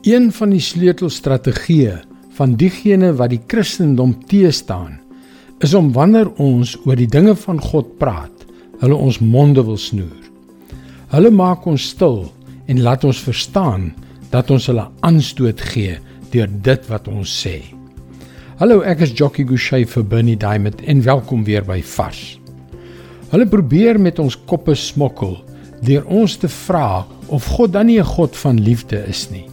Een van die sleutelstrategieë van diegene wat die Christendom teestaan, is om wanneer ons oor die dinge van God praat, hulle ons monde wil snoer. Hulle maak ons stil en laat ons verstaan dat ons hulle aanstoot gee deur dit wat ons sê. Hallo, ek is Jockey Gouchee vir Bernie Diamond en welkom weer by Vars. Hulle probeer met ons koppe smokkel deur ons te vra of God dan nie 'n God van liefde is nie.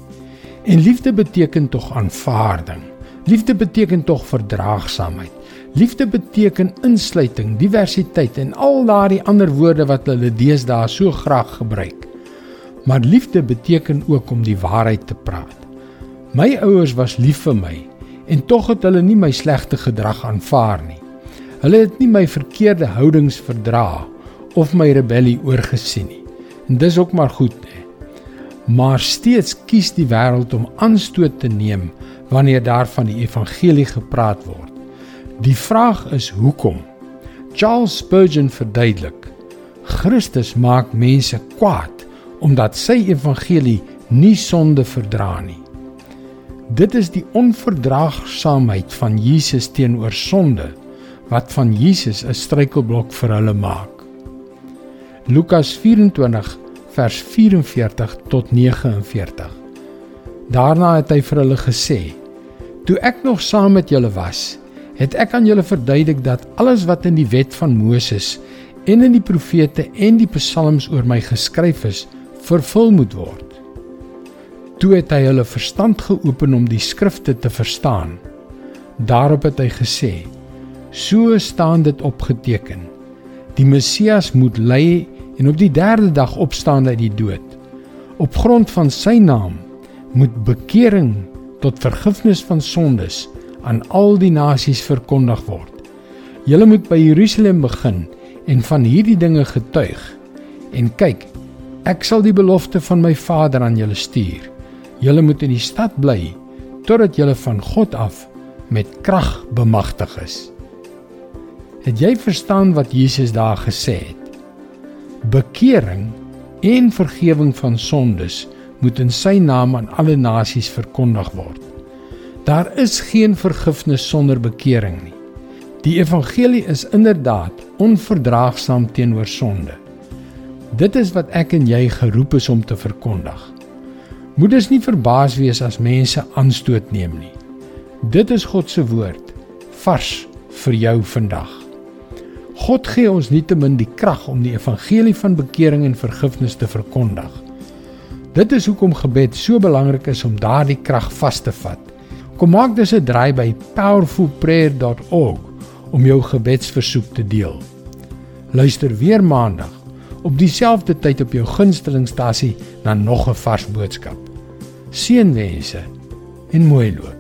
En liefde beteken tog aanvaarding. Liefde beteken tog verdraagsaamheid. Liefde beteken insluiting, diversiteit en al daardie ander woorde wat hulle deesdae so graag gebruik. Maar liefde beteken ook om die waarheid te praat. My ouers was lief vir my en tog het hulle nie my slegte gedrag aanvaar nie. Hulle het nie my verkeerde houdings verdra of my rebellie oorgesien nie. En dis ook maar goed nie maar steeds kies die wêreld om aanstoot te neem wanneer daar van die evangelie gepraat word. Die vraag is hoekom? Charles Spurgeon verduidelik: Christus maak mense kwaad omdat sy evangelie nie sonde verdra nie. Dit is die onverdraagsaamheid van Jesus teenoor sonde wat van Jesus 'n struikelblok vir hulle maak. Lukas 24 vers 44 tot 49. Daarna het hy vir hulle gesê: "Toe ek nog saam met julle was, het ek aan julle verduidelik dat alles wat in die wet van Moses en in die profete en die psalms oor my geskryf is, vervul moet word." Toe het hy hulle verstand geopen om die skrifte te verstaan. Daarop het hy gesê: "So staan dit opgeteken: Die Messias moet ly en op die derde dag opstaan uit die dood. Op grond van sy naam moet bekering tot vergifnis van sondes aan al die nasies verkondig word. Julle moet by Jerusalem begin en van hierdie dinge getuig. En kyk, ek sal die belofte van my Vader aan julle stuur. Julle moet in die stad bly totdat julle van God af met krag bemagtig is. Het jy verstaan wat Jesus daar gesê het? Bekering en vergifnis van sondes moet in sy naam aan alle nasies verkondig word. Daar is geen vergifnis sonder bekering nie. Die evangelie is inderdaad onverdraagsaam teenoor sonde. Dit is wat ek en jy geroep is om te verkondig. Moet dus nie verbaas wees as mense aanstoot neem nie. Dit is God se woord vars vir jou vandag. God gee ons nietemin die krag om die evangelie van bekering en vergifnis te verkondig. Dit is hoekom gebed so belangrik is om daardie krag vas te vat. Kom maak dus 'n draai by powerfulprayer.org om jou gebedsversoek te deel. Luister weer maandag op dieselfde tyd op jou gunstelingstasie na nog 'n vars boodskap. Seënwense en mooi loop.